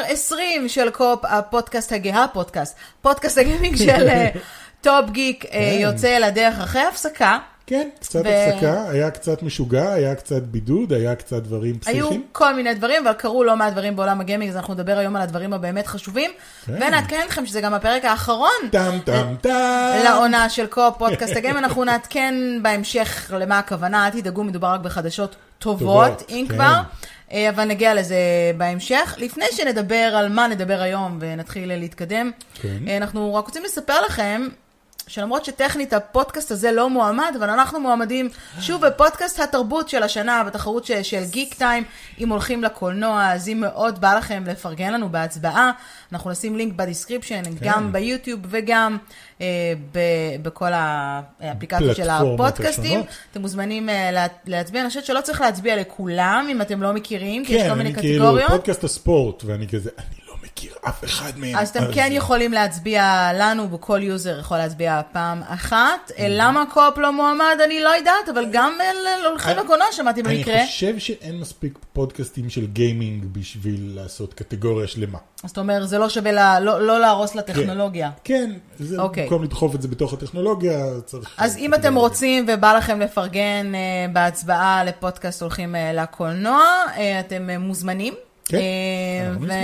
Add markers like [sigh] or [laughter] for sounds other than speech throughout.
מספר 20 של קו-אופ, הפודקאסט הגאה, פודקאסט, פודקאסט הגיימינג של אה, טופ גיק אה, כן. יוצא לדרך אחרי הפסקה. כן, קצת ו- הפסקה, היה קצת משוגע, היה קצת בידוד, היה קצת דברים היו פסיכיים. כל מיני דברים, אבל קרו לא מעט דברים בעולם הגיימינג, אז אנחנו נדבר היום על הדברים הבאמת חשובים. כן. ונעדכן אתכם שזה גם הפרק האחרון טם טם טם. לעונה של קו-אופ פודקאסט הגיימינג, אנחנו נעדכן בהמשך למה הכוונה, אל תדאגו, מדובר רק בחדשות טובות, אם כן. כבר, אה, אבל נגיע לזה בהמשך. לפני שנדבר על מה נדבר היום ונתחיל להתקדם, כן. אה, אנחנו רק רוצים לספר לכם. שלמרות שטכנית הפודקאסט הזה לא מועמד, אבל אנחנו מועמדים שוב בפודקאסט התרבות של השנה, בתחרות ש- של גיק טיים. אם הולכים לקולנוע, אז אם מאוד בא לכם לפרגן לנו בהצבעה, אנחנו נשים לינק ב description, כן. גם ביוטיוב וגם אה, ב- בכל האפליקציות של הפודקאסטים. השונות. אתם מוזמנים אה, לה- להצביע, אני חושבת שלא צריך להצביע לכולם, אם אתם לא מכירים, כי יש כן, כל מיני אני כאילו קטגוריות. פודקאסט הספורט, ואני כזה, אני מכיר אף אחד מהם. אז אתם כן יכולים להצביע לנו, וכל user יכול להצביע פעם אחת. Mm-hmm. אה, למה קו-אופ לא מועמד, אני לא יודעת, אבל גם אה, ל- הולכים אני- לקולנוע, שמעתי אני במקרה. חושב שאין מספיק פודקאסטים של גיימינג בשביל לעשות קטגוריה שלמה. אז אתה אומר, זה לא שווה לא לא להרוס לטכנולוגיה. כן, זה אוקיי. במקום לדחוף את זה בתוך הטכנולוגיה, צריך... אז אם אתם. רוצים ובא לכם לפרגן אה, בהצבעה לפודקאסט הולכים לקולנוע, אתם מוזמנים. כן, אנחנו נשמח.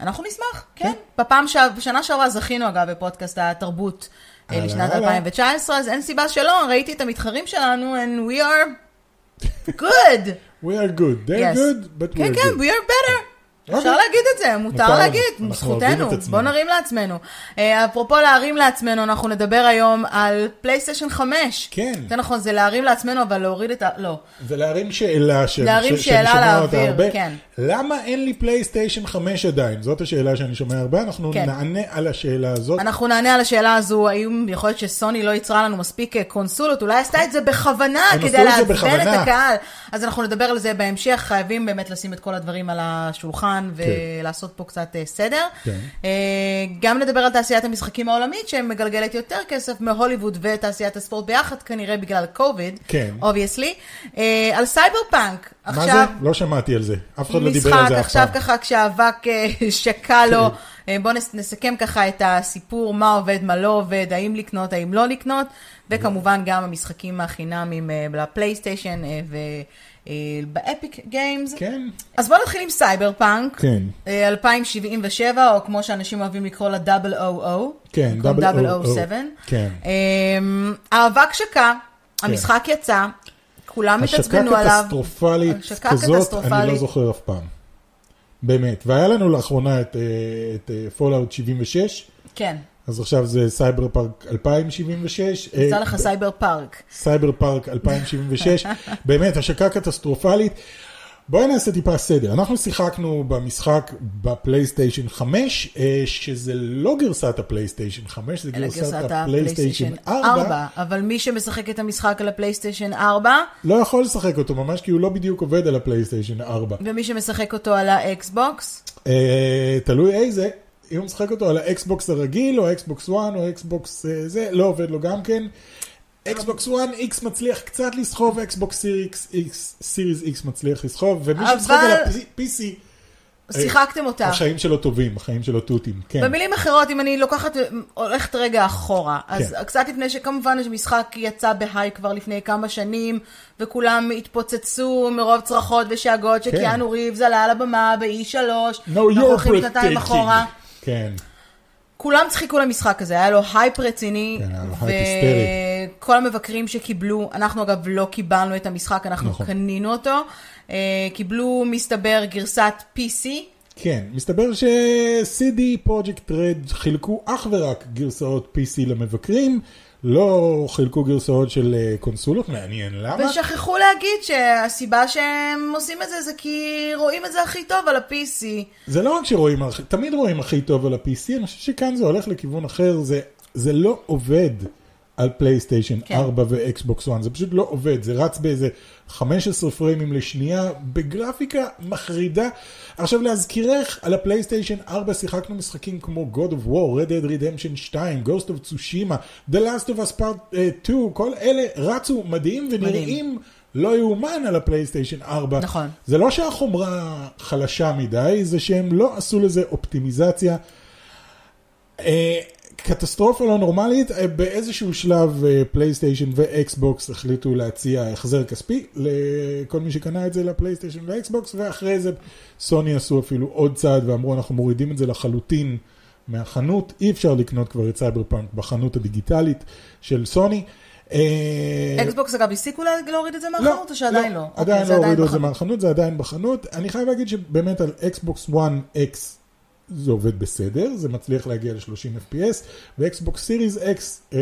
אנחנו נשמח, כן. כן. בפעם, ש- בשנה שעברה זכינו אגב בפודקאסט התרבות אה, הלאה, לשנת הלאה. 2019, אז אין סיבה שלא, ראיתי את המתחרים שלנו, and we are good. [laughs] We are good, they're Yes. good, but כן, we're כן, good. we are better. אפשר. להגיד את זה, מותר להגיד, זכותנו. בוא נרים לעצמנו. אה, אפרופו להרים לעצמנו, אנחנו נדבר היום על פלייסטיישן 5. כן. זה נכון, זה להרים לעצמנו, אבל להוריד את ה... לא. זה להרים שאלה. להרים שאלה לאוויר. כן. למה אין לי פלייסטיישן 5 עדיין? זאת השאלה שאני שומע הרבה, אנחנו כן. נענה על השאלה הזאת. אנחנו נענה על השאלה הזו, האם יכול להיות שסוני לא יצרה לנו מספיק אה, קונסולות, אולי עשתה את זה בכוונה, כדי לעצבן את. הקהל. אז אנחנו נדבר על זה בהמשך, חייבים באמת לשים את כל הדברים על השולחן ולעשות פה קצת אה, סדר. כן. אה, גם נדבר על תעשיית המשחקים העולמית, שמגלגלת יותר כסף מהוליווד ותעשיית הספורט ביחד, כנראה בגלל קוביד, כן. Obviously. על סייברפאנק, מה זה? עכשיו... לא שמעתי על זה. אף אחד לא דיבר על משחק, זה אף עכשיו פעם. ככה כשהאבק אה, [laughs] שקע לו, כן. אה, בואו נס- נסכם ככה את הסיפור, מה עובד, מה לא עובד, האם לקנות, האם לא לקנות, וכמובן גם המשחקים החינמים אה, לפלייסטיישן אה, ובאפיק גיימס. כן. אז בואו נתחיל עם סייברפאנק. כן. אה, 2077, או כמו שאנשים אוהבים לקרוא לה דאבל או כן, במקום 007. 007. כן. אמ, האבק שקע, המשחק יצא, כולם התעצבנו עליו. קטסטרופלית השקה כזאת, אני לא קטסטרופלית. זוכר אף פעם. באמת. והיה לנו לאחרונה את, אה, את פולאאוט 76, כן, אז עכשיו זה סייברפאנק 2076. יצא אה, לך סייברפאנק. סייברפאנק 2076, [laughs] באמת השקה קטסטרופלית. בואי נעשה טיפה סדר. אנחנו שיחקנו במשחק בפלייסטיישן 5, אה, שזה לא גרסת הפלייסטיישן 5, זה גרסת גרסת הפלייסטיישן 4. 4, אבל מי שמשחק את המשחק על הפלייסטיישן 4, לא יכול לשחק אותו ממש כי הוא לא בדיוק עובד על הפלייסטיישן 4. ומי שמשחק אותו על האקסבוקס, אה, תלוי איזה, אם הוא משחק אותו על האקסבוקס הרגיל, או האקסבוקס 1, או האקסבוקס אה, זה, לא עובד לו גם כן. אקסבוקס 1 X מצליח קצת לסחוב, אקסבוקס סירייס X מצליח לסחוב, ומי אבל- שמשחק על ה-PC, שיחקתם אותה. החיים שלו טובים, החיים שלו תותים, כן. במילים אחרות, אם אני לוקחת, הולכת רגע אחורה, אז כן. קצת לפני שכמובן המשחק יצא בהיי כבר לפני כמה שנים, וכולם התפוצצו מרוב צרחות ושאגות, כן. שקיאנו ריבס עלה על הבמה ב-E3, No, אנחנו הולכים שנתיים. אחורה. כן, כולם חיכו למשחק הזה, היה לו הייפ רציני, כן, היה לו הייפ היסטרי. וכל המבקרים שקיבלו, אנחנו אגב לא קיבלנו את המשחק, אנחנו נכון. קנינו אותו, אה, קיבלו מסתבר גרסת PC, כן. מסתבר ש-CD פרויקט רד חילקו אך ורק גרסאות PC למבקרים, לא חילקו גרסאות של אה, קונסולות, מעניין למה. ושכחו להגיד שהסיבה שהם עושים את זה זה כי רואים את זה הכי טוב על ה-PC. זה לא רק שרואים, תמיד רואים הכי טוב על ה-PC, אני חושב שכאן זה הולך לכיוון אחר, זה, זה לא עובד על פלייסטיישן כן. 4 ואקסבוקס 1, זה פשוט לא עובד, זה רץ באיזה 15 פריימים לשנייה, בגרפיקה מחרידה. עכשיו להזכירך, על הפלייסטיישן 4 שיחקנו משחקים כמו God of War, Red Dead Redemption 2, Ghost of Tsushima, The Last of Us Part אה, 2, כל אלה רצו מדהים ונראים לא יאומן על הפלייסטיישן 4. נכון. זה לא שהחומרה חלשה מדי, זה שהם לא עשו לזה אופטימיזציה. קטסטרופה לא נורמלית, אה, באיזשהו שלב אה, פלייסטיישן ואקסבוקס החליטו להציע החזר כספי לכל מי שקנה את זה לפלייסטיישן ואקסבוקס, ואחרי זה סוני עשו אפילו עוד צעד ואמרו אנחנו מורידים את זה לחלוטין מהחנות, אי אפשר לקנות כבר את סייברפאנק בחנות הדיגיטלית של סוני. אה, אקסבוקס אגב הפסיקו לה- להוריד את זה מהחנות או שעדיין לא? עדיין אוקיי, לא הורידו את זה. מהחנות, זה עדיין בחנות. אני חייב להגיד שבאמת על אקסבוקס 1 X זה עובד בסדר, זה מצליח להגיע ל-30 FPS, ואקסבוקס סירייס X אה,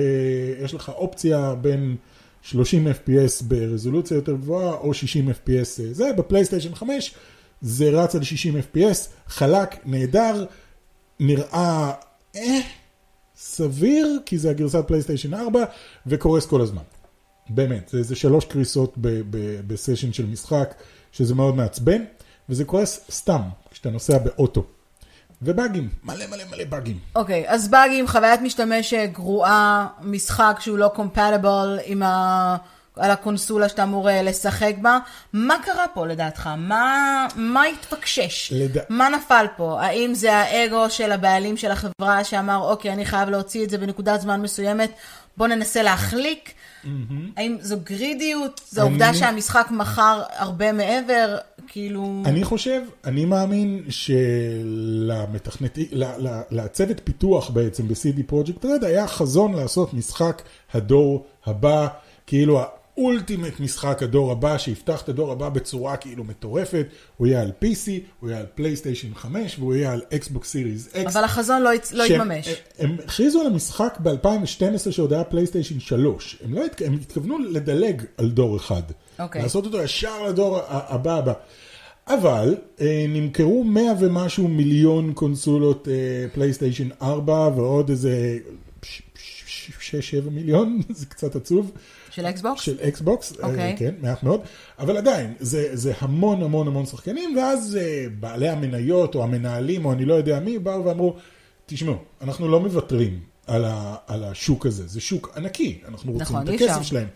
יש לך אופציה בין 30 FPS ברזולוציה יותר גבוהה או 60 FPS אה, זה, בפלייסטיישן 5 זה רץ על 60 FPS, חלק, נהדר, נראה אה, סביר, כי זה הגרסת פלייסטיישן 4, וקורס כל הזמן. באמת, זה, זה שלוש קריסות ב- ב- בסשן של משחק, שזה מאוד מעצבן, וזה קורס סתם, כשאתה נוסע באוטו. ובאגים, מלא מלא מלא באגים. אוקיי, אז באגים, חוויית משתמש גרועה, משחק שהוא לא קומפטיבל עם ה... על הקונסולה שאתה אמור אה, לשחק בה. מה קרה פה לדעתך? מה, מה התפקשש? לד- מה נפל פה? האם זה האגו של הבעלים של החברה שאמר, אוקיי, אני חייב להוציא את זה בנקודת זמן מסוימת, בוא ננסה להחליק? האם זו גרידיות? זו אני- עובדה שהמשחק מכר הרבה מעבר? כאילו... אני חושב, אני מאמין שלמתכנתי, ל- ל- לצוות פיתוח בעצם ב-CD פרויקט רד היה חזון לעשות משחק הדור הבא, כאילו ה ultimate משחק הדור הבא, שיפתח את הדור הבא בצורה כאילו מטורפת, הוא יהיה על PC, הוא יהיה על פלייסטיישן 5 והוא יהיה על אקסבוקס Series X. אבל החזון לא, לא התממש. הם הכריזו על המשחק ב-2012 שעוד היה פלייסטיישן 3. הם, לא, התכוונו לדלג על דור אחד. אוקיי. לעשות אותו ישר לדור הבא הבא. אבל אה, נמכרו 100 ומשהו מיליון קונסולות אה, פלייסטיישן 4 ועוד איזה 6-7 מיליון, [laughs] זה קצת עצוב. של אקסבוקס? של אקסבוקס, אה, אוקיי. כן, מעט מאוד, אבל עדיין, זה, זה המון המון המון שחקנים, ואז אה, בעלי המניות או המנהלים או אני לא יודע מי באו ואמרו, תשמעו, אנחנו לא מוותרים על, ה, על השוק הזה, זה שוק ענקי, אנחנו רוצים נכון, את הכסף אפשר. שלהם.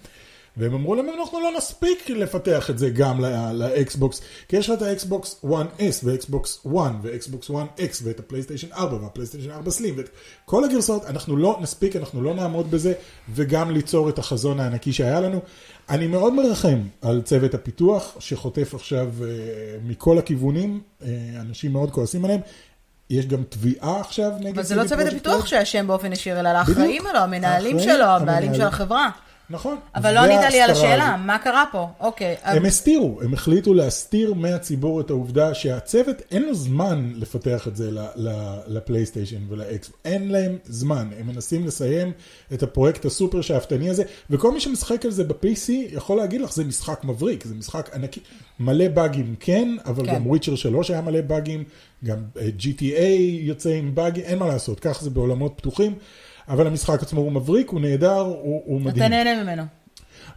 והם אמרו להם, אנחנו לא נספיק לפתח את זה גם לאקסבוקס, כי יש לך את האקסבוקס 1S ואקסבוקס 1 ואקסבוקס 1X ואת הפלייסטיישן 4 והפלייסטיישן 4 Slim ואת כל הגרסאות, אנחנו לא נספיק, אנחנו לא נעמוד בזה, וגם ליצור את החזון הענקי שהיה לנו. אני מאוד מרחם על צוות הפיתוח, שחוטף עכשיו אה, מכל הכיוונים, אה, אנשים מאוד כועסים עליהם. יש גם תביעה עכשיו נגד... אבל זה לא צוות הפיתוח. שאשם באופן ישיר, אלא לאחראים. שלו, המנהלים שלו, הבעלים. של החברה. נכון. אבל לא ענית לי על השאלה. מה קרה פה? אוקיי. הם הסתירו, הם החליטו להסתיר מהציבור את העובדה שהצוות אין לו זמן לפתח את זה לפלייסטיישן ולאקס, אין להם זמן, הם מנסים לסיים את הפרויקט הסופר שאפתני הזה, וכל מי שמשחק על זה ב-PC יכול להגיד לך זה משחק מבריק, זה משחק ענקי, מלא באגים כן, אבל כן. גם וויצ'ר 3 היה מלא באגים, גם אה, GTA יוצא עם באגים, אין מה לעשות, כך זה בעולמות פתוחים. אבל המשחק עצמו הוא מבריק, הוא נהדר, הוא, הוא מדהים. אתה נהנה ממנו.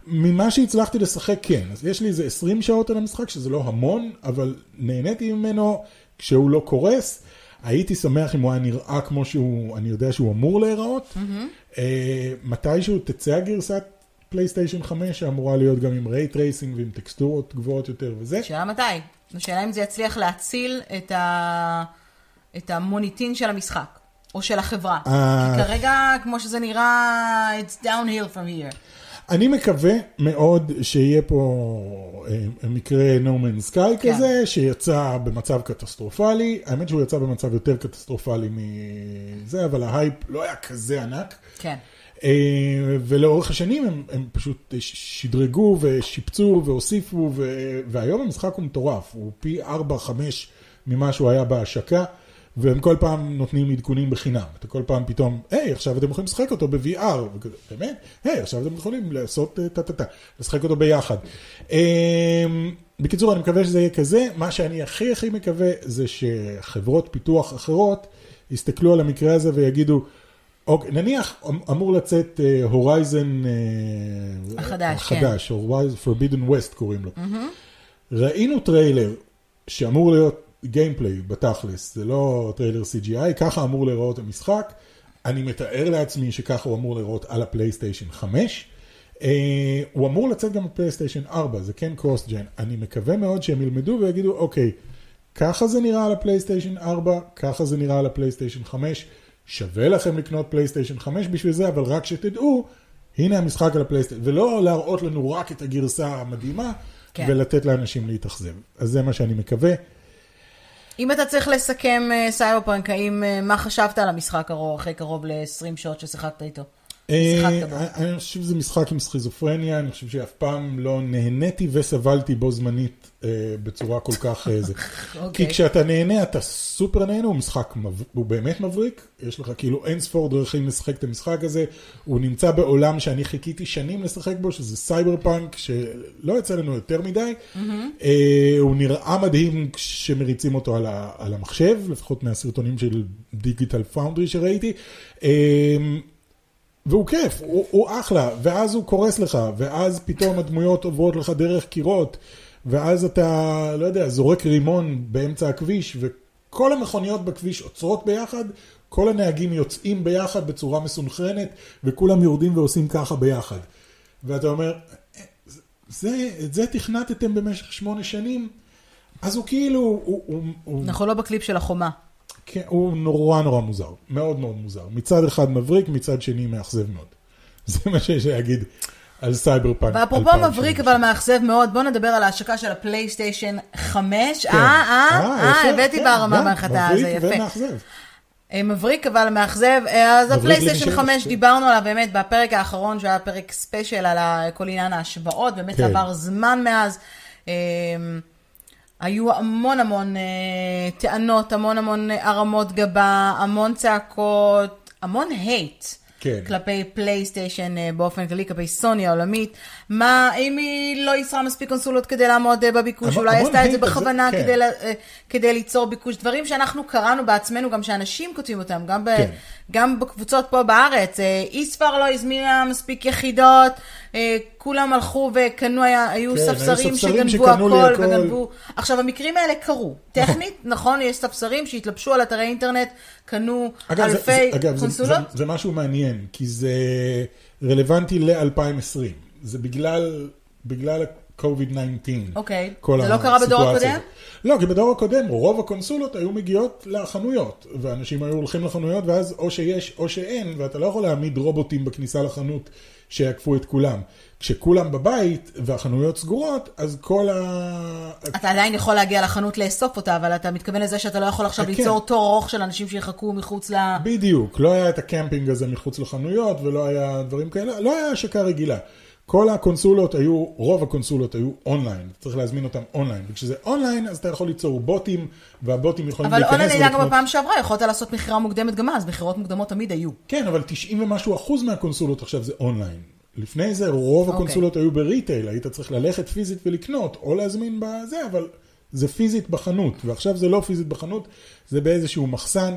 ממה שהצלחתי לשחק כן, אז יש לי איזה 20 שעות על המשחק, שזה לא המון, אבל נהניתי ממנו כשהוא לא קורס. הייתי שמח אם הוא היה נראה כמו שהוא, אני יודע שהוא אמור להיראות. Mm-hmm. אה, מתישהו תצא הגרסת פלייסטיישן 5, שאמורה להיות גם עם ray tracing ועם טקסטורות גבוהות יותר וזה. שאלה מתי? השאלה אם זה יצליח להציל את, ה... את המוניטין של המשחק, או של החברה. אה. כי כרגע, כמו שזה נראה, it's downhill from here. אני מקווה מאוד שיהיה פה אה, מקרה No Man's Sky כן. כזה, שיצא במצב קטסטרופלי. האמת שהוא יצא במצב יותר קטסטרופלי מזה, אבל ההייפ לא היה כזה ענק. כן. אה, ולאורך השנים הם, הם פשוט שדרגו ושיפצו והוסיפו, ו, והיום המשחק הוא מטורף, הוא פי 4-5 ממה שהוא היה בהשקה, והם כל פעם נותנים עדכונים בחינם. אתה כל פעם פתאום, היי, עכשיו אתם יכולים לשחק אותו ב-VR, וכזה, באמת? היי, עכשיו אתם יכולים לעשות אה, טה-טה-טה, לשחק אותו ביחד. אה, בקיצור, אני מקווה שזה יהיה כזה. מה שאני הכי הכי מקווה זה שחברות פיתוח אחרות יסתכלו על המקרה הזה ויגידו, אוקיי, נניח אמ- אמור לצאת Horizon החדש, כן. החדש, או Forbidden West קוראים לו. ראינו טריילר שאמור להיות gameplay בתכלס, זה לא טריילר CGI, ככה אמור להיראות המשחק. אני מתאר לעצמי שככה הוא אמור להיראות על הפלייסטיישן 5. אה, הוא אמור לצאת גם בפלייסטיישן 4, זה כן cross-gen. אני מקווה מאוד שהם ילמדו ויגידו, אוקיי, ככה זה נראה על הפלייסטיישן 4, ככה זה נראה על הפלייסטיישן 5, שווה לכם לקנות פלייסטיישן 5 בשביל זה, אבל רק שתדעו, הנה המשחק על הפלייסטיישן, ולא להראות לנו רק את הגרסה המדהימה, כן. ולתת לאנשים להתאכזב. אז זה מה שאני מקווה. אם אתה צריך לסכם אה, סייברפאנק, האם, אה, מה חשבת על המשחק אחרי קרוב ל-20 שעות ששיחקת איתו? אה, אני חושב שזה משחק עם סכיזופרניה, אני חושב שאף פעם לא נהניתי וסבלתי בו זמנית אה, בצורה כל כך... אה, זה. [laughs] אוקיי. כי כשאתה נהנה, אתה סופר נהנה, הוא משחק, הוא באמת מבריק, יש לך כאילו אין ספור דרכים לשחק את המשחק הזה, הוא נמצא בעולם שאני חיכיתי שנים לשחק בו, שזה סייבר פאנק, שלא יצא לנו יותר מדי, הוא נראה מדהים כשמריצים אותו על המחשב, לפחות מהסרטונים של Digital Foundry שראיתי. והוא כיף, הוא, הוא אחלה, ואז הוא קורס לך, ואז פתאום הדמויות עוברות לך דרך קירות, ואז אתה, לא יודע, זורק רימון באמצע הכביש, וכל המכוניות בכביש עוצרות ביחד, כל הנהגים יוצאים ביחד בצורה מסונכרנת, וכולם יורדים ועושים ככה ביחד. ואתה אומר, זה, את זה תכנתתם במשך שמונה שנים? אז הוא כאילו, הוא, הוא, הוא, אנחנו לא בקליפ של החומה. כן, הוא נורא נורא מוזר, מאוד מאוד מוזר. מצד אחד מבריק, מצד שני מאכזב מאוד. [laughs] זה מה שיש להגיד על סייבר פאנק. ואפרופו 2077. מבריק אבל מאכזב מאוד, בואו נדבר על ההשקה של הפלייסטיישן 5. אה, כן. אה, אה, יפה, הבאתי כן, הרמה גם הנחתה, זה מבריק יפה. ומאכזב. אה, מבריק אבל מאכזב, אה, אז מבריק הפלייסטיישן לנשמת, 5 כן. דיברנו עליו באמת בפרק האחרון שהיה פרק special על כל עניין ההשוואות, באמת כן. עבר זמן מאז. אה, היו המון המון אה, טענות, המון המון הרמות גבה, המון צעקות, המון hate. כן. כלפי פלייסטיישן אה, באופן כללי, כלפי סוני העולמית. מה, אם היא לא ייצרה מספיק קונסולות כדי לעמוד אה, בביקוש, המון- אולי עשתה את זה על זה, בכוונה כן. כדי, אה, כדי ליצור ביקוש. דברים שאנחנו קראנו בעצמנו, גם שאנשים כותבים אותם, גם, ב, כן. גם בקבוצות פה בארץ. אה, איספר לא הזמינה מספיק יחידות, אה, כולם הלכו וקנו, היה, היו כן, ספסרים שגנבו הכל, הכל. וגנבו... עכשיו, המקרים האלה קרו. [laughs] טכנית, נכון, יש ספסרים שהתלבשו על אתרי אינטרנט, קנו אגב, אלפי זה, אגב, זה, קונסולות. זה, זה משהו מעניין, כי זה רלוונטי ל-2020. זה בגלל, בגלל ה-COVID-19. אוקיי. כל זה לא קרה בדור הקודם? לא, כי בדור הקודם רוב הקונסולות היו מגיעות לחנויות, ואנשים היו הולכים לחנויות, ואז או שיש או שאין, ואתה לא יכול להעמיד רובוטים בכניסה לחנות שיעקפו את כולם. כשכולם בבית והחנויות סגורות, אז כל ה... אתה עדיין יכול להגיע לחנות לאסוף אותה, אבל אתה מתכוון לזה שאתה לא יכול עכשיו כן. ליצור תור ארוך של אנשים שיחכו מחוץ ל... בדיוק, לא היה את הקמפינג הזה מחוץ לחנויות, ולא היה דברים כאלה, לא היה השקה רגילה. כל הקונסולות היו, רוב הקונסולות היו אונליין, צריך להזמין אותם אונליין. וכשזה אונליין, אז אתה יכול ליצור בוטים, והבוטים יכולים אבל להיכנס אונליין היה גם ולקנות- בפעם שעברה, יכולת לעשות מכירה מוקדמת גם אז, מכירות מוקדמות תמיד היו. כן, אבל 90 ומשהו אחוז מהקונסולות עכשיו זה אונליין. לפני זה רוב אוקיי. הקונסולות היו ב retail, היית צריך ללכת פיזית ולקנות, או להזמין בזה, אבל זה פיזית בחנות, ועכשיו זה לא פיזית בחנות, זה באיזשהו מחסן,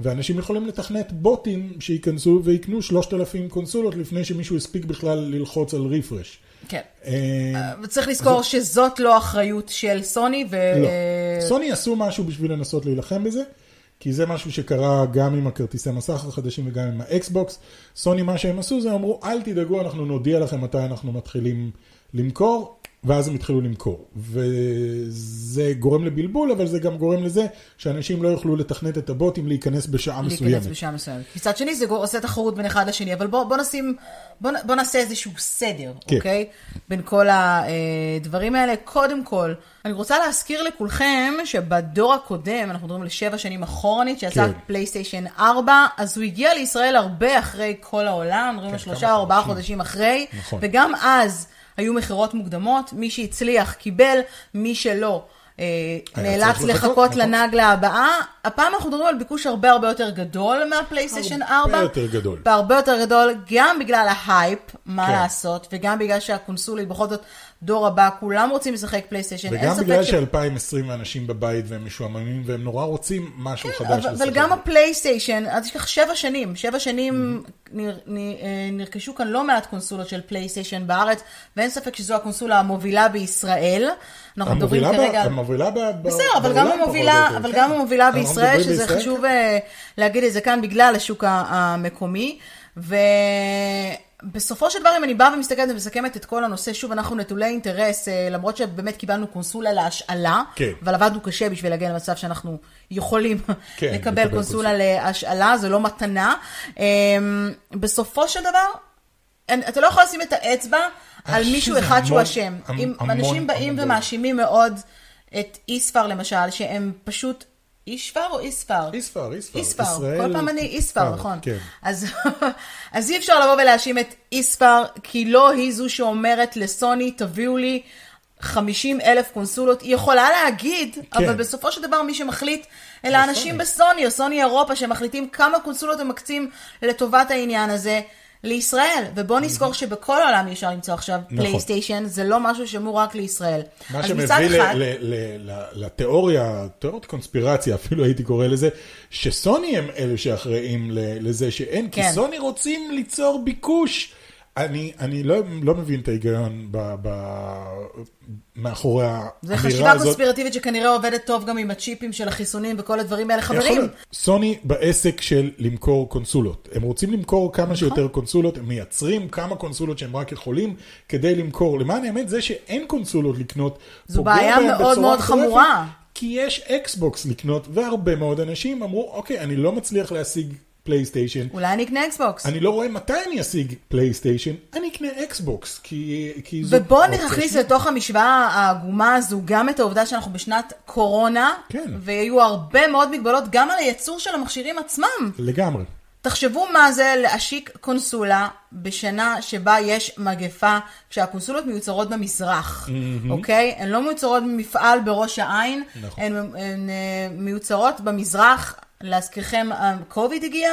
ואנשים יכולים לתכנת בוטים שייכנסו ויקנו 3,000 קונסולות לפני שמישהו הספיק בכלל ללחוץ על refresh. כן. אה, וצריך לזכור שזאת לא אחריות של סוני, ו... לא. סוני עשו משהו בשביל לנסות להילחם בזה, כי זה משהו שקרה גם עם הכרטיסי מסך החדשים וגם עם האקסבוקס. סוני, מה שהם עשו זה אמרו, אל תדאגו, אנחנו נודיע לכם מתי אנחנו מתחילים למכור, ואז הם התחילו למכור. וזה גורם לבלבול, אבל זה גם גורם לזה שאנשים לא יוכלו לתכנת את הבוטים להיכנס בשעה להיכנס מסוימת. בשעה מסוימת. מצד שני זה גור- עושה תחרות בין אחד לשני, אבל בוא, בוא נשים, בוא, בוא נעשה איזשהו סדר, כן. אוקיי? בין כל הדברים האלה. קודם כל, אני רוצה להזכיר לכולכם שבדור הקודם, אנחנו מדברים לשבע שנים אחורנית, שיצא כן. פלייסטיישן 4, אז הוא הגיע לישראל הרבה אחרי כל העולם, מדברים על שלושה או ארבעה. חודשים אחרי, נכון. וגם אז היו מכירות מוקדמות, מי שהצליח קיבל, מי שלא. אה, היה נאלץ לחכות, נכון. לנגלה הבאה. הפעם אנחנו מדברים על ביקוש הרבה הרבה יותר גדול מהפלייסטיישן 4. הרבה יותר גדול. והרבה יותר גדול, גם בגלל ההייפ, מה כן. לעשות, וגם בגלל שהקונסולה היא בכל זאת דור הבא, כולם רוצים לשחק פלייסטיישן, וגם בגלל ש- ש-2020 אנשים בבית והם משועממים והם נורא רוצים משהו חדש אבל, לשחק. אבל גם הפלייסטיישן, אל תשכח שבע שנים, שבע שנים אה, נרכשו כאן לא מעט קונסולות של פלייסטיישן בארץ, ואין ספק שזו הקונסולה המובילה בישראל. אנחנו מדברים כרגע. המובילה ב, בסדר, אבל גם המובילה, אבל כן. גם המובילה אנחנו בישראל, שזה חשוב. אה, להגיד את זה כאן בגלל השוק המקומי. בסופו של דבר, אם אני באה ומסתכלת ומסכמת את כל הנושא, שוב, אנחנו נטולי אינטרס, אה, למרות שבאמת קיבלנו קונסולה להשאלה, כן. אבל עבדנו קשה בשביל להגיע למצב שאנחנו יכולים כן, לקבל קונסולה להשאלה, זה לא מתנה. אה, בסופו של דבר, אתה לא יכול לשים את האצבע על מישהו אחד שהוא אשם. אם המון- אנשים באים המון ומאשימים מאוד את איספר למשל, שהם פשוט... אישפר או איספר? איספר, איספר. איספר, ישראל- כל פעם אני איספר, נכון. כן. אז, [laughs] אז אי אפשר לבוא ולהאשים את איספר, כי לא היא זו שאומרת לסוני, תביאו לי 50 אלף קונסולות. היא יכולה להגיד, כן. אבל בסופו של דבר מי שמחליט, אלה זה אנשים סוני. בסוני או סוני אירופה, שמחליטים כמה קונסולות הם מקצים לטובת העניין הזה. לישראל, ובואו נזכור שבכל העולם אפשר למצוא עכשיו נכון. פלייסטיישן, זה לא משהו שמור רק לישראל. מה שמביא אחד, לתיאוריה, תיאוריית קונספירציה אפילו הייתי קורא לזה, שסוני הם אלה שאחראים לזה שאין, כי כן. סוני רוצים ליצור ביקוש. אני, אני לא, לא מבין את ההיגיון ב, ב, מאחורי האמירה הזאת. זה חשיבה קונספירטיבית שכנראה עובדת טוב גם עם הצ'יפים של החיסונים וכל הדברים האלה. יכול חברים, להיות. סוני בעסק של למכור קונסולות. הם רוצים למכור כמה נכון. שיותר קונסולות, הם מייצרים כמה קונסולות שהם רק יכולים כדי למכור. למען האמת, זה שאין קונסולות לקנות, זו בעיה מאוד מאוד חמורה. כי יש אקסבוקס לקנות, והרבה מאוד אנשים אמרו, אוקיי, אני לא מצליח להשיג פלייסטיישן. אולי אני אקנה אקסבוקס. אני לא רואה מתי אני אשיג פלייסטיישן, אני אקנה אקסבוקס, כי, כי זו ובואו נכניס. לתוך המשוואה העגומה הזו גם את העובדה שאנחנו בשנת קורונה, כן. ויהיו הרבה מאוד מגבלות גם על הייצור של המכשירים עצמם. לגמרי. תחשבו מה זה להשיק קונסולה בשנה שבה יש מגפה, כשהקונסולות מיוצרות במזרח, אוקיי? הן לא מיוצרות במפעל בראש העין, נכון. הן, הן אה, מיוצרות במזרח. להזכירכם, הקוביד הגיע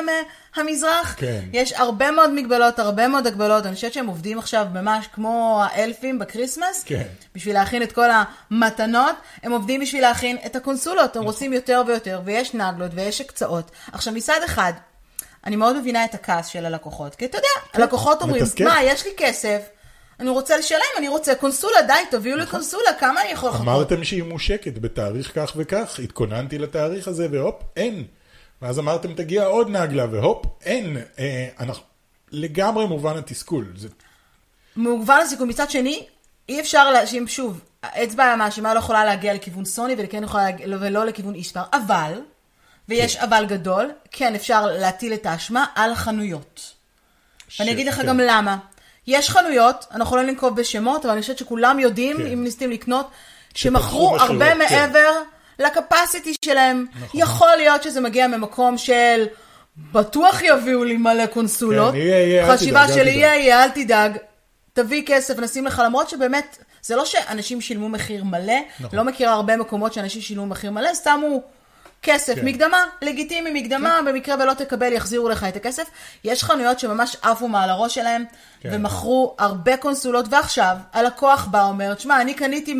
מהמזרח. כן. יש הרבה מאוד מגבלות, הרבה מאוד הגבלות. אני חושבת שהם עובדים עכשיו ממש כמו האלפים בקריסמס. כן. בשביל להכין את כל המתנות, הם עובדים בשביל להכין את הקונסולות, הם רוצים יותר ויותר, ויש נגלות ויש הקצאות. עכשיו, מצד אחד, אני מאוד מבינה את הכעס של הלקוחות, כי אתה יודע, הלקוחות אומרים, מתסכל. מה, יש לי כסף, אני רוצה לשלם, אני רוצה קונסולה, די, תביאו לי קונסולה, כמה אני יכול לחכות? אמרתם שהיא מושקת בתאריך כך וכך, התכוננתי לתאריך הזה והופ, אין. ואז אמרתם תגיע עוד נגלה והופ, אין. אה, אנחנו... לגמרי מובן התסכול. זה... מגוון הסיכוי. מצד שני, אי אפשר להאשים, שוב, האצבע המאשימה לא יכולה להגיע לכיוון סוני וכן יכולה להגיע, ולא לכיוון איספר, אבל, ויש אבל גדול, כן אפשר להטיל את האשמה על החנויות. ואני אגיד לך כן. גם למה. יש חנויות, אנחנו לא ננקוב בשמות, אבל אני חושבת שכולם יודעים, כן. אם ניסים לקנות, שמכרו הרבה כן. מעבר לקפסיטי שלהם. נכון. יכול להיות שזה מגיע ממקום של בטוח יביאו לי מלא קונסולות. כן, יהיה, יהיה, אל חשיבה תדאג, אל של. יהיה, יהיה, אל תדאג. תביא כסף, נשים לך, למרות שבאמת, זה לא שאנשים שילמו מחיר מלא, נכון. לא מכירה הרבה מקומות שאנשים שילמו מחיר מלא, שמו כסף, כן. מקדמה, לגיטימי, מקדמה, במקרה ולא תקבל, יחזירו לך את הכסף. יש חנויות שממש עפו מעל הראש שלהם, כן. ומכרו הרבה קונסולות, ועכשיו הלקוח בא, אומר, תשמע, אני קניתי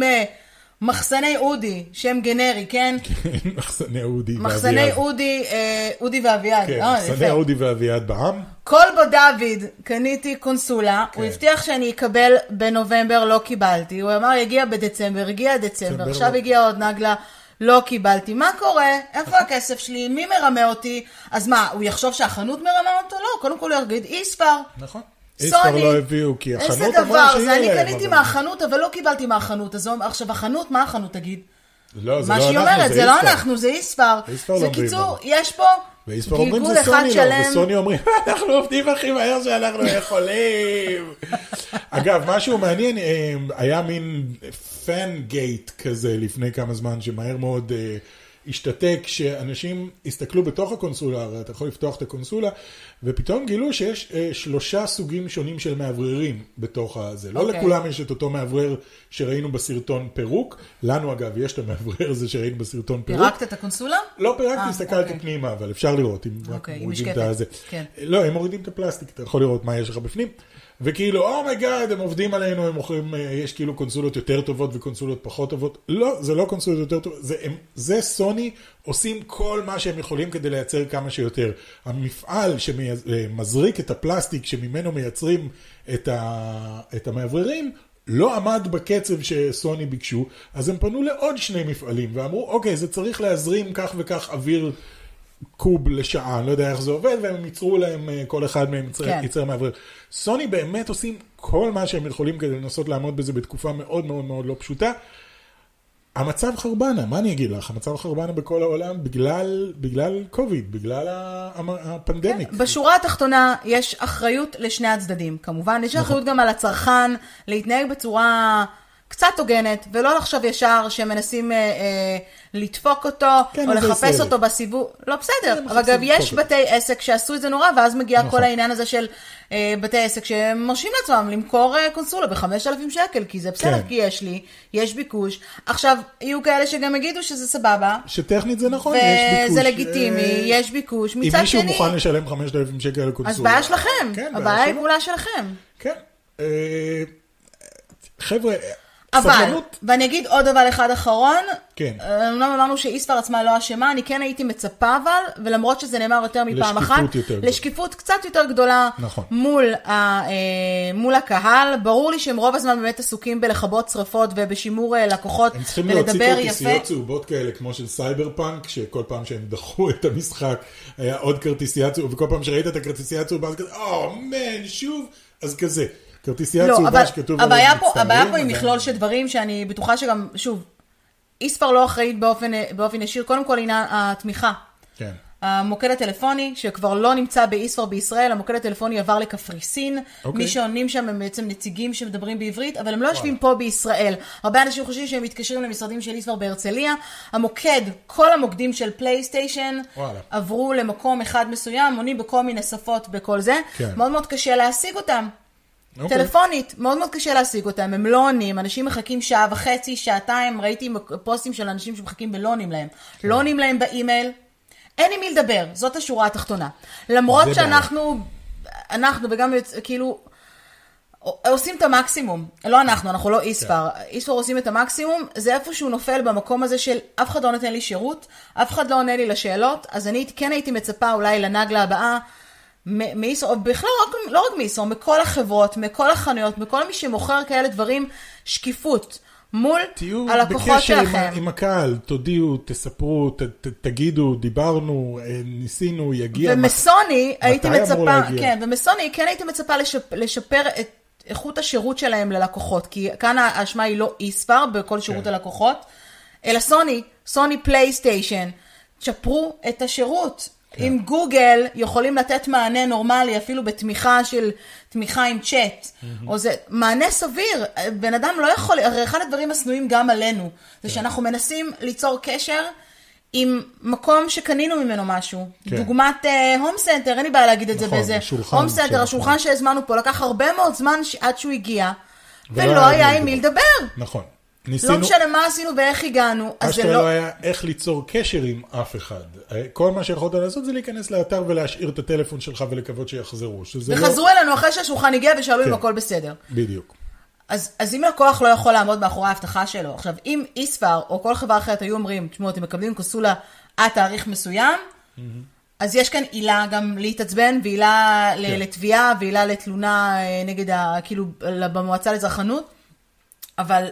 ממחסני אודי, שם גנרי, כן? [laughs] מחסני אודי מחסני ואביעד. אודי, אה, אודי ואביעד, כן, אה, מחסני. אודי ואביעד בעם. כלבו דוד, קניתי קונסולה, כן. הוא הבטיח שאני אקבל בנובמבר, לא קיבלתי. הוא אמר, יגיע בדצמבר, הגיע דצמבר, עכשיו לא. הגיע עוד נגלה, לא קיבלתי. מה קורה? איפה [laughs] הכסף שלי? מי מרמה אותי? אז מה, הוא יחשוב שהחנות מרמה אותו? לא, קודם כל הוא יגיד, איספר. נכון. סוני. איספר לא הביאו, כי החנות איזה אמרה דבר, זה שיהיה אני להם, קניתי מהחנות, אבל לא קיבלתי מהחנות. אז עכשיו החנות, מה החנות תגיד? לא, זה מה לא שהיא אנחנו, אומרת, זה לא איספר. אנחנו, זה איספר. איספר זה לא אומרים קיצור, לנו. יש פה ואיספר אומרים זה סוני לא. וסוני אומרים, [laughs] אנחנו עובדים הכי מהר שאנחנו יכולים. [laughs] אגב, משהו מעניין, אה, היה מין פן גייט כזה לפני כמה זמן, שמהר מאוד אה, השתתק, שאנשים הסתכלו בתוך הקונסולה, הרי אתה יכול לפתוח את הקונסולה, ופתאום גילו שיש אה, שלושה סוגים שונים של מאווררים בתוך הזה. לא אוקיי. לכולם יש את אותו מאוורר שראינו בסרטון פירוק, לנו אגב יש את המאוורר הזה שראינו בסרטון פירוק. פירקת את הקונסולה? לא פירקתי, אה, הסתכלתי אוקיי. פנימה, אבל אפשר לראות, אם רק אוקיי, מורידים את הזה. כן. לא, הם מורידים את הפלסטיק, אתה יכול לראות מה יש לך בפנים. וכאילו, oh my god, הם עובדים עלינו, הם מוכרים, אה, יש כאילו קונסולות יותר טובות וקונסולות פחות טובות. לא, זה לא קונסולות יותר טובות, זה, הם, זה סוני עושים כל מה שהם יכולים כדי לייצר כמה שיותר. המפעל שמזריק את הפלסטיק שממנו מייצרים את, ה, את המאווררים, לא עמד בקצב שסוני ביקשו, אז הם פנו לעוד שני מפעלים ואמרו, אוקיי, זה צריך להזרים כך וכך אוויר קוב לשעה, אני לא יודע איך זה עובד, והם ייצרו להם, אה, כל אחד מהם ייצר, כן. ייצר מאוורר. סוני באמת עושים כל מה שהם יכולים כדי לנסות לעמוד בזה בתקופה מאוד מאוד מאוד לא פשוטה. המצב חרבנה, מה אני אגיד לך? המצב חרבנה בכל העולם בגלל, בגלל קוביד, בגלל הפנדמיק. בשורה התחתונה יש אחריות לשני הצדדים. כמובן, יש אחריות גם על הצרכן להתנהג בצורה קצת הוגנת, ולא לחשוב ישר שמנסים אה, אה, לדפוק אותו, כן, או לחפש ישראלי. אותו בסיבוב. לא, בסדר, אבל גם יש לדפוק בתי עסק שעשו את זה נורא, ואז מגיע נכון. כל העניין הזה של אה, בתי עסק שמרשים לעצמם למכור אה, קונסולה ב-5,000 שקל, כי זה בסדר, כן. כי יש לי, יש ביקוש. עכשיו, יהיו כאלה שגם יגידו שזה סבבה. שטכנית זה נכון, יש ביקוש. וזה לגיטימי, אה, יש ביקוש. אם מצד מישהו שני, מוכן לשלם 5,000 שקל על קונסולה. אז בעיה שלכם, כן, הבעיה היא. כולה שלכם. כן. אה, חבר'ה, אבל, סבלנות. ואני אגיד עוד דבר אחד אחרון, כן. אומנם אמרנו שאיספר עצמה לא אשמה, אני כן הייתי מצפה אבל, ולמרות שזה נאמר יותר מפעם לשקיפות אחת, יותר. לשקיפות קצת יותר גדולה נכון. מול, ה, אה, מול הקהל. ברור לי שהם רוב הזמן באמת עסוקים בלכבות שרפות ובשימור אה, לקוחות, הם צריכים להוציא ולדבר יפה. כרטיסיות צהובות כאלה, כמו של סייבר פאנק, שכל פעם שהם דחו את המשחק, היה עוד כרטיסייה צהובה, וכל פעם שראית את הכרטיסייה הצהובה, אז כזה, oh, man, שוב, אז כזה. כרטיסייה לא, צהובה שכתוב הבעיה עליה פה, הבעיה פה היא מצטערים, מכלול של דברים שאני בטוחה שגם, שוב, איספר לא אחראית באופן, ישיר, קודם כל עניין התמיכה. כן. המוקד הטלפוני, שכבר לא נמצא באיספר בישראל, המוקד הטלפוני עבר לקפריסין. אוקיי. מי שעונים שם הם בעצם נציגים שמדברים בעברית, אבל הם לא יושבים פה בישראל. הרבה אנשים חושבים שהם מתקשרים למשרדים של איספר בהרצליה. המוקד, כל המוקדים של פלייסטיישן, וואלה. עברו למקום אחד מסוים, עונים בכל מיני שפות בכל זה. כן. מאוד מאוד קשה להשיג אותם. אוקיי. טלפונית, מאוד מאוד קשה להשיג אותם, הם לא עונים, אנשים מחכים שעה וחצי, שעתיים, ראיתי פוסטים של אנשים שמחכים ולא עונים להם. כן. לא עונים להם באימייל, אין עם מי לדבר, זאת השורה התחתונה. למרות שאנחנו, אנחנו וגם כאילו, עושים את המקסימום, לא אנחנו, אנחנו לא איספר, כן. איספר עושים את המקסימום, זה איפשהו נופל במקום הזה של אף אחד לא נותן לי שירות, אף אחד לא עונה לי לשאלות, אז אני כן הייתי מצפה אולי לנגלה הבאה מ- מאיסרו, או בכלל לא רק, לא רק מאיסרו, מכל החברות, מכל החנויות, מכל מי שמוכר כאלה דברים, שקיפות. מול תהיו הלקוחות בקשר עם, שלכם. ה- עם הקהל, תודיעו, תספרו, ת, ת, תגידו, דיברנו, אה, ניסינו, יגיע. ומסוני הייתי אמור מצפה? כן, ומסוני כן הייתי מצפה לשפ, לשפר את איכות השירות שלהם ללקוחות, כי כאן האשמה היא לא איספר בכל שירות כן. הלקוחות, אלא סוני, סוני פלייסטיישן, תשפרו את השירות. כן. אם גוגל יכולים לתת מענה נורמלי, אפילו בתמיכה של, תמיכה עם צ'אט, או זה, מענה סביר, בן אדם לא יכול, הרי אחד הדברים השנואים גם עלינו, כן. זה שאנחנו מנסים ליצור קשר עם מקום שקנינו ממנו משהו. כן. דוגמת הום סנטר, אין לי בעיה להגיד את זה נכון, באיזה... השולחן הום סנטר, השולחן שהזמנו פה, לקח הרבה מאוד זמן ש- עד שהוא הגיע, ולא ולא היה עם עם מי לדבר. נכון. לא ניסינו, משנה מה עשינו ואיך הגענו, אז זה אשכרה לא... לא היה איך ליצור קשר עם אף אחד. אה, כל מה שיכולת לעשות זה להיכנס לאתר ולהשאיר את הטלפון שלך ולקוות שיחזרו. לא... וחזרו אלינו אחרי שהשולחן הגיע ושאלו אם כן. הכל בסדר. בדיוק. אז, אז אם לקוח לא יכול לעמוד מאחורי ההבטחה שלו, עכשיו אם איספר או כל חברה אחרת היו אומרים, תשמעו, אתם מקבלים קונסולה עד תאריך מסוים, אז יש כאן עילה גם להתעצבן, ועילה כן. לתביעה, ועילה לתלונה אה, נגד, ה, כאילו, במועצה לצרכנות, אבל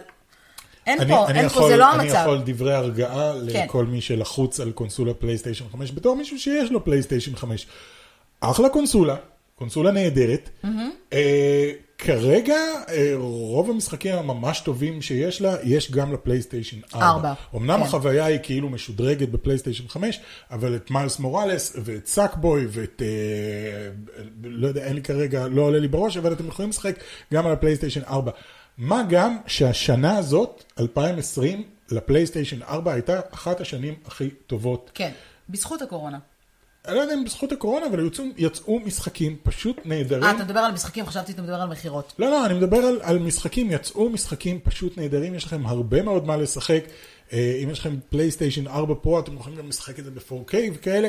אין אני, פה, אני אין יכול, פה, זה לא אני המצב. יכול דברי הרגעה כן. לכל מי שלחוץ על קונסולה פלייסטיישן 5, בתור מישהו שיש לו פלייסטיישן 5. אחלה קונסולה, קונסולה נהדרת. אה, כרגע אה, רוב המשחקים הממש טובים שיש לה, יש גם לפלייסטיישן 4. ארבע, אמנם כן. החוויה היא כאילו משודרגת בפלייסטיישן 5, אבל את מיילס מוראלס ואת סאקבוי ואת, אה, לא יודע, אין לי כרגע, לא עולה לי בראש, אבל אתם יכולים לשחק גם על הפלייסטיישן 4. מה גם שהשנה הזאת, 2020, לפלייסטיישן 4 הייתה אחת השנים הכי טובות כן, בזכות הקורונה. אני לא יודע אם בזכות הקורונה, אבל יצאו, יצאו משחקים פשוט נהדרים. אה, אתה מדבר על משחקים, חשבתי שאתה מדבר על מכירות. לא, לא, אני מדבר על, על משחקים, יצאו משחקים פשוט נהדרים, יש לכם הרבה מאוד מה לשחק. אה, אם יש לכם פלייסטיישן 4 פרו, אתם יכולים גם לשחק את זה ב-4K וכאלה.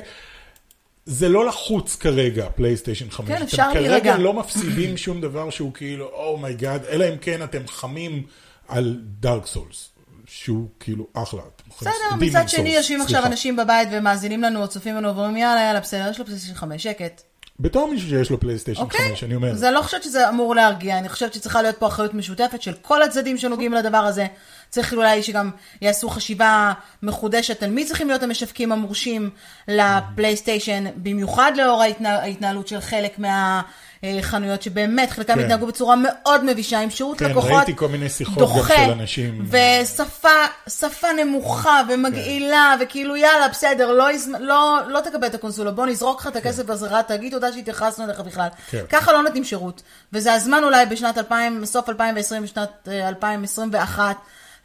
זה לא לחוץ כרגע, פלייסטיישן 5. כן, אפשר אתם להירגע. כרגע לא מפסידים [clears throat] שום דבר שהוא כאילו, oh my god, אלא אם כן אתם חמים על דארק סולס, שהוא כאילו אחלה. אתם בסדר, מצד שני יושבים עכשיו. אנשים בבית ומאזינים לנו או צופים לנו ואומרים יאללה יאללה בסדר, יש לו פלייסטיישן 5, שקט. בתור מישהו שיש לו פלייסטיישן אוקיי? 5, אני אומר. אני לא חושבת שזה אמור להרגיע, אני חושבת שצריכה להיות פה אחריות משותפת של כל הצדדים שנוגעים לדבר הזה. צריך אולי שגם יעשו חשיבה מחודשת על מי צריכים להיות המשווקים המורשים לפלייסטיישן, במיוחד לאור ההתנה, ההתנהלות של חלק מה... אה, חנויות שבאמת חלקם כן. התנהגו בצורה מאוד מבישה, עם שירות כן, לקוחות ראיתי כל מיני שיחות גם דוחה, של אנשים. ושפה שפה נמוכה ומגעילה, וכאילו יאללה בסדר, לא, לא, לא תקבל את הקונסולה, בוא נזרוק לך את הכסף בחזרה, תגיד תודה שהתייחסנו אליך בכלל. כן. ככה לא נותנים שירות, וזה הזמן אולי בשנת 2000, סוף 2020, בשנת אה, 2021.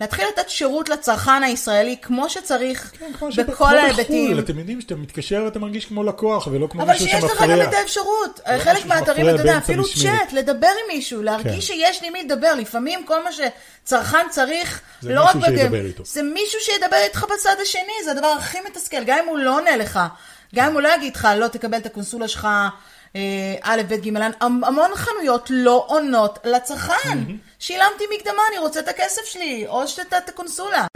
להתחיל לתת שירות לצרכן הישראלי כמו שצריך, כן, כמו בכל כמו ההיבטים. בחו"ל, אתם יודעים שאתה מתקשר ואתה מרגיש כמו לקוח, ולא כמו אבל מישהו שיש לך שמפריע. גם את האפשרות, לא חלק מהאתרים, שמפריע אתה יודע, אפילו. צ'אט, לדבר עם מישהו, להרגיש כן. שיש לי מי לדבר, לפעמים כל מה שצרכן צריך, לא רק איתו. זה מישהו שידבר איתך בצד השני, זה הדבר הכי מתסכל, גם אם הוא לא עונה לך, גם אם הוא לא יגיד לך, לא תקבל את הקונסולה שלך, א', ב', ג', המ- המון חנויות לא עונות לצרכן. שילמתי מקדמה, אני רוצה את הכסף שלי, או שתת את הקונסולה.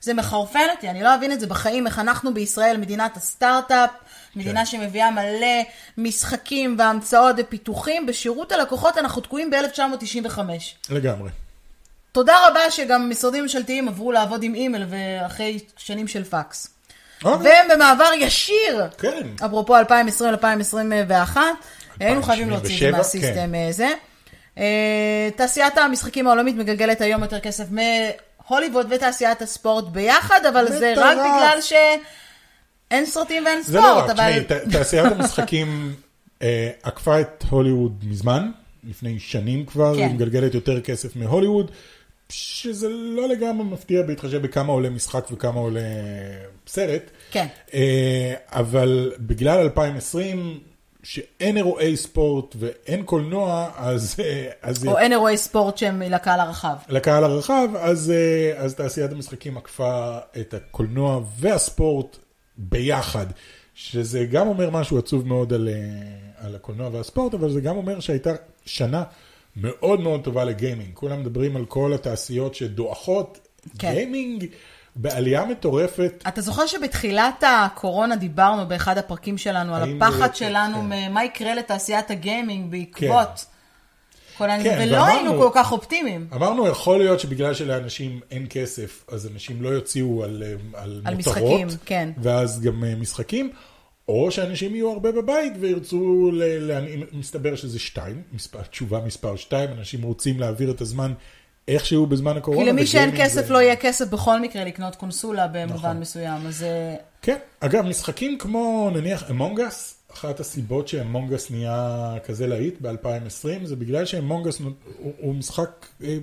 זה מחרפן אותי, אני לא אבין את זה בחיים, איך אנחנו בישראל, מדינת הסטארט-אפ, מדינה כן. שמביאה מלא משחקים והמצאות ופיתוחים, בשירות הלקוחות אנחנו תקועים ב-1995. לגמרי. תודה רבה שגם משרדים ממשלתיים עברו לעבוד עם אימייל ואחרי שנים של פקס. אוקיי. ובמעבר ישיר, כן. אפרופו 2020-2021, היינו חייבים להוציא את זה 2077, מהסיסטם אה, זה. אה, תעשיית המשחקים העולמית מגלגלת היום יותר כסף מהוליווד ותעשיית הספורט ביחד, אבל זה. רק בגלל שאין סרטים ואין זה לא ספורט, רק, אבל... תשמעי, תעשיית המשחקים אה, עקפה את הוליווד מזמן, לפני שנים כבר, כן. היא מגלגלת יותר כסף מהוליווד, שזה לא לגמרי מפתיע בהתחשב בכמה עולה משחק וכמה עולה סרט. כן. אה, אבל בגלל 2020, שאין אירועי ספורט ואין קולנוע, אז... אה, אז או אין אירועי ספורט שהם לקהל הרחב. לקהל הרחב, אז, אה, אז תעשיית המשחקים עקפה את הקולנוע והספורט ביחד, שזה גם אומר משהו עצוב מאוד על, על הקולנוע והספורט, אבל זה גם אומר שהייתה שנה מאוד מאוד טובה לגיימינג. כולם מדברים על כל התעשיות שדועכות, כן. גיימינג בעלייה מטורפת. אתה זוכר שבתחילת הקורונה דיברנו באחד הפרקים שלנו על הפחד זה- שלנו, כן. מה יקרה לתעשיית הגיימינג בעקבות כל העניין, כן, ולא ואמרנו- היינו כל כך אופטימיים. אמרנו, יכול להיות שבגלל שלאנשים אין כסף, אז אנשים לא יוציאו על, אה, על, על מותרות, משחקים, כן. ואז גם אה, משחקים, או שאנשים יהיו הרבה בבית וירצו, ל, מסתבר שזה שתיים, מספר, תשובה מספר שתיים, אנשים רוצים להעביר את הזמן איכשהו בזמן הקורונה. כי למי שאין כסף זה- לא יהיה כסף בכל מקרה לקנות קונסולה במובן נכון. מסוים, אז אה, כן, אגב, משחקים כמו נניח אמונגס, אחת הסיבות שאמונגס נהיה כזה להיט ב-2020, זה בגלל שאמונגס הוא, הוא משחק אה,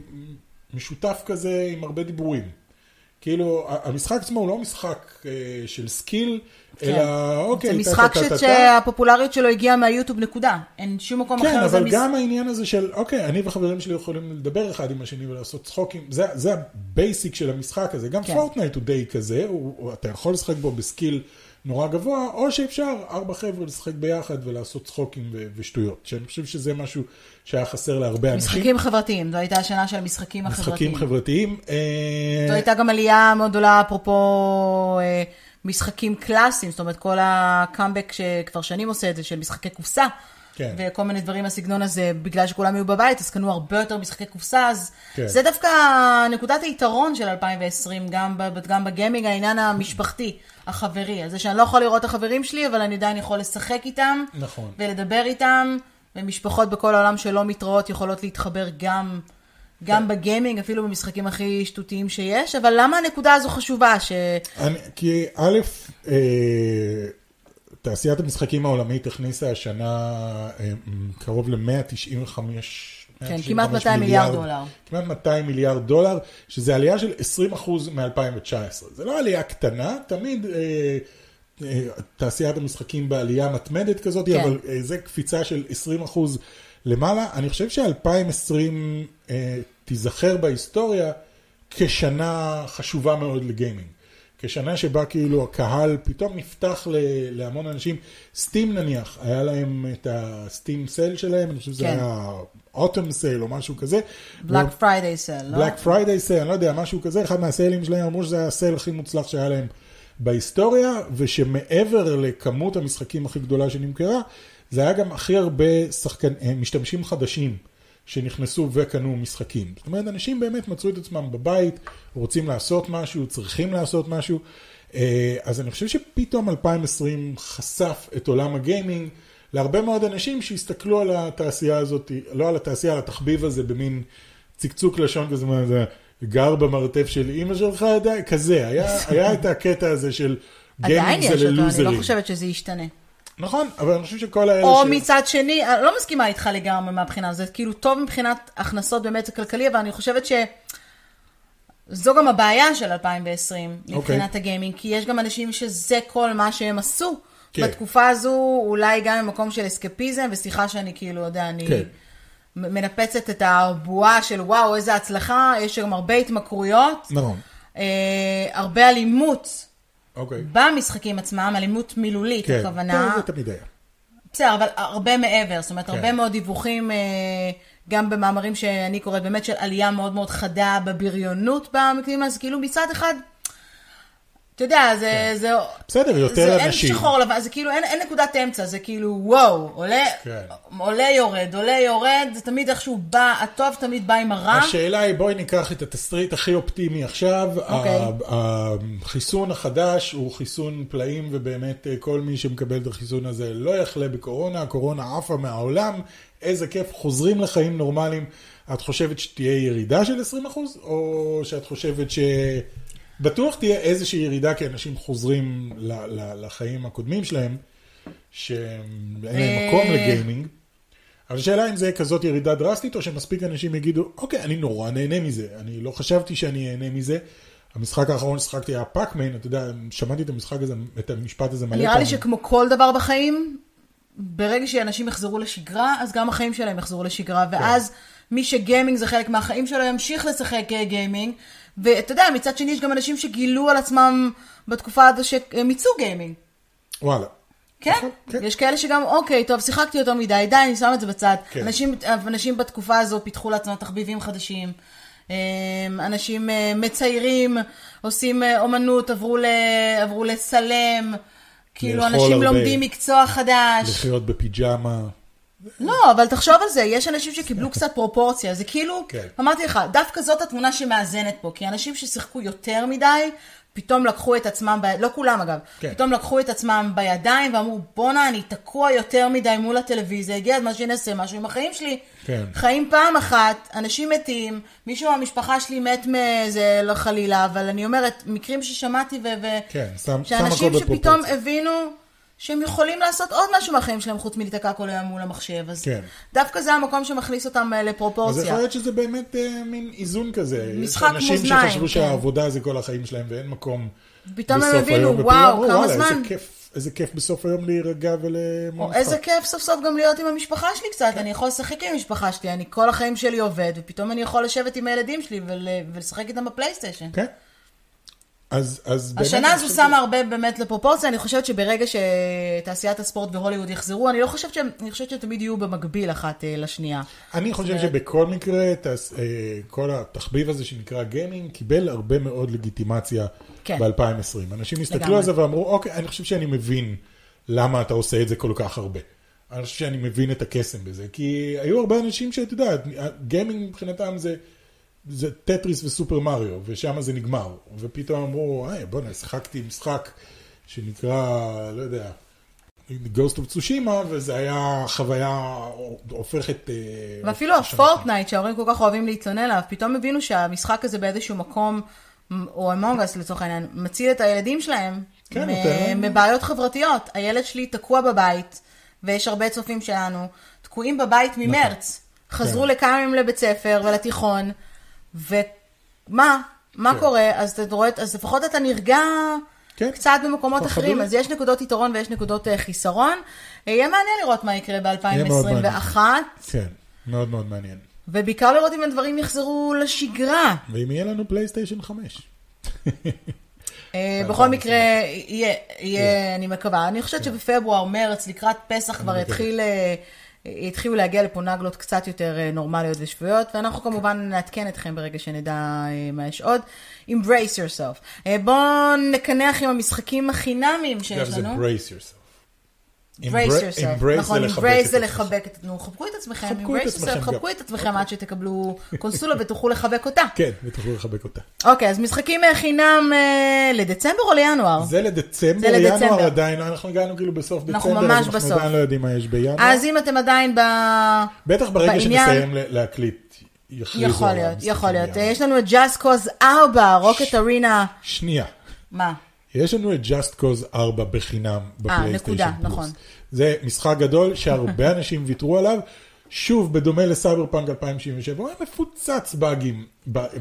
משותף כזה עם הרבה דיבורים. כאילו, המשחק עצמו הוא לא משחק אה, של skill, אלא אוקיי, כן. זה משחק. שהפופולריות שלו הגיעה מהיוטיוב נקודה. אין שום מקום כן, אחר. זה אבל גם העניין הזה של, אוקיי, אני וחברים שלי יכולים לדבר אחד עם השני ולעשות צחוקים, זה, זה ה basic של המשחק הזה. גם כן. פורטנייט הוא די כזה, אתה יכול לשחק בו ב skill נורא גבוה, או שאפשר ארבע חבר'ה לשחק ביחד ולעשות צחוקים ו- ושטויות. שאני חושב שזה משהו שהיה חסר להרבה אנשים. משחקים חברתיים, זו הייתה השנה של המשחקים החברתיים. משחקים חברתיים. אה, זו הייתה גם עלייה מאוד גדולה, אפרופו אה, משחקים קלאסיים, זאת אומרת, כל הקאמבק שכבר שנים עושה את זה, של משחקי קופסה. כן. וכל מיני דברים מהסגנון הזה, בגלל שכולם היו בבית, אז קנו הרבה יותר משחקי קופסה, אז כן. זה דווקא נקודת היתרון של 2020, גם, ב- גם בגיימינג, העניין המשפחתי, החברי. אז זה שאני לא יכול לראות את החברים שלי, אבל אני עדיין יכול לשחק איתם, נכון. ולדבר איתם, ומשפחות בכל העולם שלא מתראות יכולות להתחבר גם, גם בגיימינג, אפילו במשחקים הכי שטותיים שיש, אבל למה הנקודה הזו חשובה? ש... אני, כי א', אה, תעשיית המשחקים העולמית הכניסה השנה אה, קרוב ל-195 כן, כמעט 200 מיליארד דולר. כמעט 200 מיליארד דולר, שזה עלייה של 20% מ-2019. זה לא עלייה קטנה, תמיד אה, אה, תעשיית המשחקים בעלייה מתמדת כזאת, כן. אבל אה, זה קפיצה של 20% למעלה. אני חושב ש-2020 אה, תיזכר בהיסטוריה כשנה חשובה מאוד לגיימינג. כשנה שבה כאילו הקהל פתאום נפתח ל- להמון אנשים. סטים נניח, היה להם את ה Steam sale שלהם, אני חושב שזה כן. היה autumn sale או משהו כזה. בלק פריידיי סל, לא? Black Friday sale, אני לא יודע, משהו כזה, אחד מהסיילים שלהם אמרו שזה היה ה sale הכי מוצלח שהיה להם בהיסטוריה, ושמעבר לכמות המשחקים הכי גדולה שנמכרה, זה היה גם הכי הרבה שחקן, אה, משתמשים חדשים שנכנסו וקנו משחקים. זאת אומרת, אנשים באמת מצאו את עצמם בבית, רוצים לעשות משהו, צריכים לעשות משהו. אה, אז אני חושב שפתאום 2020 חשף את עולם הגיימינג להרבה מאוד אנשים שהסתכלו על התעשייה הזאת, לא על התעשייה, על התחביב הזה במין צקצוק לשון כזה, מה זה, גר במרתף של אימא שלך, כזה, היה, היה את הקטע הזה של עדיין גיימינג יש זה אותו, ללוזרים. אני לא חושבת שזה ישתנה. נכון, אבל אני חושב שכל האלה או ש... מצד שני, אני לא מסכימה איתך לגמרי מהבחינה, זה כאילו טוב מבחינת הכנסות באמת הכלכלי, אבל אני חושבת ש... זו גם הבעיה של 2020 אוקיי. מבחינת הגיימינג, כי יש גם אנשים שזה כל מה שהם עשו. כן. בתקופה הזו, אולי גם ממקום של אסקפיזם, וסליחה שאני כאילו, יודע, אני כן. מ- מנפצת את הבועה של וואו, איזה הצלחה, יש שם הרבה התמכרויות, נכון, אה, הרבה אלימות אוקיי. במשחקים עצמם, אלימות מילולית, כן, הכוונה. זה תמיד היה. בסדר, אבל הרבה מעבר, זאת אומרת, כן. הרבה מאוד דיווחים, אה, גם במאמרים שאני קוראת, באמת של עלייה מאוד מאוד חדה בבריונות במקרים, אז כאילו מצד אחד, אתה יודע, זה... זה בסדר, יותר זה אנשים. אין שחור לבן, זה כאילו, אין, אין נקודת אמצע, זה כאילו, וואו, עולה, כן. עולה יורד, עולה יורד, זה תמיד איכשהו בא, הטוב תמיד בא עם הרע. השאלה היא, בואי ניקח את התסריט הכי אופטימי עכשיו. אוקיי. ה- החיסון החדש הוא חיסון פלאים, ובאמת אה, כל מי שמקבל את החיסון הזה לא יחלה בקורונה, הקורונה עפה מהעולם, איזה כיף, חוזרים לחיים נורמליים. את חושבת שתהיה ירידה של 20%, או שאת חושבת ש... בטוח תהיה איזושהי ירידה, כי אנשים חוזרים לחיים הקודמים שלהם, שאין להם אה. מקום לגיימינג. אבל השאלה אם זה יהיה כזאת ירידה דרסטית, או שמספיק אנשים יגידו, אוקיי, אני נורא נהנה מזה, אני לא חשבתי שאני אהנה מזה. המשחק האחרון ששחקתי היה פאקמן, אתה יודע, שמעתי את המשחק הזה, את המשפט הזה מלא נראה לי פעמים. שכמו כל דבר בחיים, ברגע שאנשים יחזרו לשגרה, אז גם החיים שלהם יחזרו לשגרה, כן. מי שגיימינג זה חלק מהחיים שלו, ימשיך לשחק אה, גיימינג. ואתה יודע, מצד שני יש גם אנשים שגילו על עצמם בתקופה הזו שהם מיצו גיימינג. וואלה. כן, נכון, כן. יש כאלה שגם, אוקיי, טוב, שיחקתי יותר מדי, די, אני שם את זה בצד. כן. אנשים, אנשים בתקופה הזו פיתחו לעצמם תחביבים חדשים. אמ, אנשים אה, מציירים, עושים אה, אומנות, עברו, ל, עברו לצלם. כאילו, אנשים הרבה. לומדים מקצוע חדש. לחיות בפיג'מה. לא, אבל תחשוב על זה, יש אנשים שקיבלו [laughs] קצת פרופורציה, זה כאילו, כן. אמרתי לך, דווקא זאת התמונה שמאזנת פה, כי אנשים ששיחקו יותר מדי, פתאום לקחו את עצמם, ב... לא כולם אגב, כן. פתאום לקחו את עצמם בידיים ואמרו, בואנה, אני תקוע יותר מדי מול הטלוויזיה, הגיע הזמן שנעשה משהו עם החיים שלי. כן. חיים פעם אחת, אנשים מתים, מישהו מהמשפחה שלי מת מזה, לא חלילה, אבל אני אומרת, מקרים ששמעתי ו... ו... כן, שם- שם שאנשים הכל שפתאום בפרופורציה. הבינו שהם יכולים לעשות עוד משהו מהחיים שלהם חוץ מלהיתקע כל היום מול המחשב. אז כן. דווקא זה המקום שמכניס אותם אה, אז לפרופורציה. יכול להיות שזה באמת אה, מין איזון כזה. משחק יש אנשים מאזניים, שחשבו כן. שהעבודה זה כל החיים שלהם ואין מקום פתאום הם בסוף הבינו, היום, וואו, אמרו, כמה "וואלה, זמן." איזה כיף, איזה כיף בסוף היום להירגע ולמון או איזה כיף סוף סוף גם להיות עם המשפחה שלי קצת, אני יכול לשחק עם המשפחה שלי, אני כל החיים שלי עובד, ופתאום אני יכול לשבת עם הילדים שלי ול- ולשחק איתם בפלייסטיישן. כן. אז, אז באמת... השנה הזו שמה הרבה באמת לפרופורציה, אני חושבת שברגע שתעשיית הספורט והוליווד יחזרו, אני לא חושבת שהם, אני חושבת שהם תמיד יהיו במקביל אחת אה, לשנייה. אני חושב שבכל מקרה, תעש- אה, כל התחביב הזה שנקרא גיימינג, קיבל הרבה מאוד לגיטימציה כן. ב-2020. אנשים הסתכלו. על זה ואמרו, אוקיי, אני חושב שאני מבין למה אתה עושה את זה כל כך הרבה. אני חושב שאני מבין את הקסם בזה, כי היו הרבה אנשים שאתה יודע, גיימינג מבחינתם זה, זה טטריס וסופר מריו, ושם זה נגמר. ופתאום אמרו, היי, בוא'נה, שיחקתי משחק שנקרא, לא יודע, Ghost of Tsushima, וזה היה חוויה הופכת... אה, ואפילו הפורטנייט, שההורים כל כך אוהבים להתלונן עליו, פתאום הבינו שהמשחק הזה באיזשהו מקום, או אמונגס לצורך העניין, מציל את הילדים שלהם כן, מ- מבעיות חברתיות. הילד שלי תקוע בבית, ויש הרבה צופים שלנו, תקועים בבית ממרץ. חזרו כן. לכמה ימים לבית ספר ולתיכון, ומה? מה כן. קורה? אז אתה רואה, אז לפחות אתה נרגע כן. קצת במקומות אחרים, לי. אז יש נקודות יתרון ויש נקודות אה, חיסרון. יהיה מעניין לראות מה יקרה יהיה מאוד מעניין. ב-2021. כן, מאוד מאוד מעניין. ובעיקר לראות אם הדברים יחזרו לשגרה. ואם יהיה לנו פלייסטיישן 5. [laughs] אה, בכל מקרה, יהיה, אני מקווה. אני חושבת שבפברואר, מרץ, לקראת פסח כבר. יתחיל, יתחילו להגיע לפה נגלות קצת יותר אה, נורמליות ושפויות, ואנחנו כמובן נעדכן אתכם ברגע שנדע אה, מה יש עוד. Embrace yourself. אה, בואו נקנח עם המשחקים החינמיים שיש זה לנו. brace yourself. Brace Embra- yourself. embrace נכון, embrace זה עצמכם. לחבק את... נו, חבקו את עצמכם, חבקו את embrace עצמכם yourself. חבקו את עצמכם עד שתקבלו קונסולה ותוכלו לחבק אותה. [laughs] כן, ותוכלו לחבק אותה. אוקיי, אז משחקים אה, חינם אה, לדצמבר או לינואר? זה לדצמבר. ינואר עדיין, לא, אנחנו הגענו כאילו בסוף דצמבר, אנחנו אז ממש אנחנו בסוף. עדיין לא יודעים מה יש בינואר. אז אם אתם עדיין ב... בטח ברגע בעניין- שנסיים להקליט, יכול להיות, יכול להיות. יש לנו את Just Cause 4, רוקט ארינה. שנייה. מה? יש לנו את Just Cause 4 בחינם בפלייסטיישן נקודה, פלוס. נכון. זה משחק גדול שהרבה [laughs] אנשים ויתרו עליו. שוב, בדומה לסייבר פאנק 2077, הוא היה מפוצץ באגים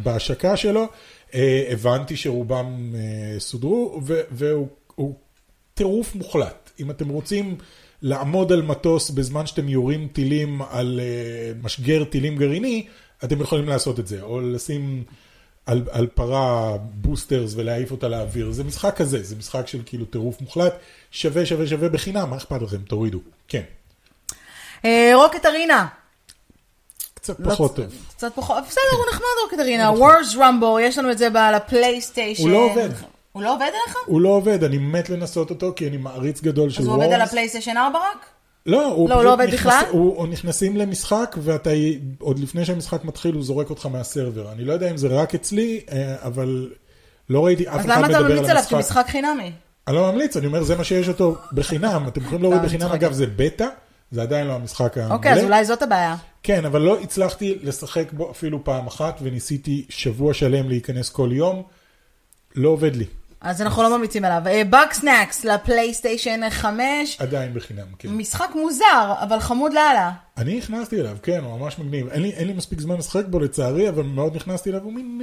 בהשקה שלו. אה, הבנתי שרובם אה, סודרו, והוא הוא טירוף מוחלט. אם אתם רוצים לעמוד על מטוס בזמן שאתם יורים טילים על אה, משגר טילים גרעיני, אתם יכולים לעשות את זה, או לשים על, על פרה boosters ולהעיף אותה לאוויר. זה משחק כזה, זה משחק של כאילו טירוף מוחלט, שווה שווה שווה בחינם, מה אכפת לכם? תורידו. כן, Rocket Arena. קצת לא פחות טוב. קצת פחות, בסדר, הוא נחמד Rocket Arena. Worms Rumble, יש לנו את זה ב- לפלייסטיישן. הוא לא עובד. הוא לא עובד עליך? הוא לא עובד, אני מת לנסות אותו כי אני מעריץ גדול של אז הוא. עובד על הפלייסטיישן 4 רק? לא, הוא לא, הוא לא עובד נכנס- בכלל? הוא, הוא נכנסים למשחק ואתה, עוד לפני שהמשחק מתחיל, הוא זורק אותך מהסרבר. אני לא יודע אם זה רק אצלי, אה, אבל לא ראיתי אף אז אחד למה מדבר אתה על ממליץ עליו המשחק. כמשחק חינמי? אני לא ממליץ, אני אומר, זה מה שיש אותו בחינם. אתם יכולים להוריד אתה בחינם. אגב, זה בטא, זה עדיין לא המשחק המלא. אוקיי, אז אולי זאת הבעיה. כן, אבל לא הצלחתי לשחק בו אפילו פעם אחת, וניסיתי שבוע שלם להיכנס כל יום. לא עובד לי, אז אנחנו לא ממליצים עליו. Bugsnax לפלייסטיישן 5, עדיין בחינם, כן. משחק מוזר, אבל חמוד לאללה. אני נכנסתי אליו, כן, הוא ממש מגניב. אין לי, אין לי מספיק זמן לשחק בו לצערי, אבל מאוד נכנסתי אליו, הוא מין,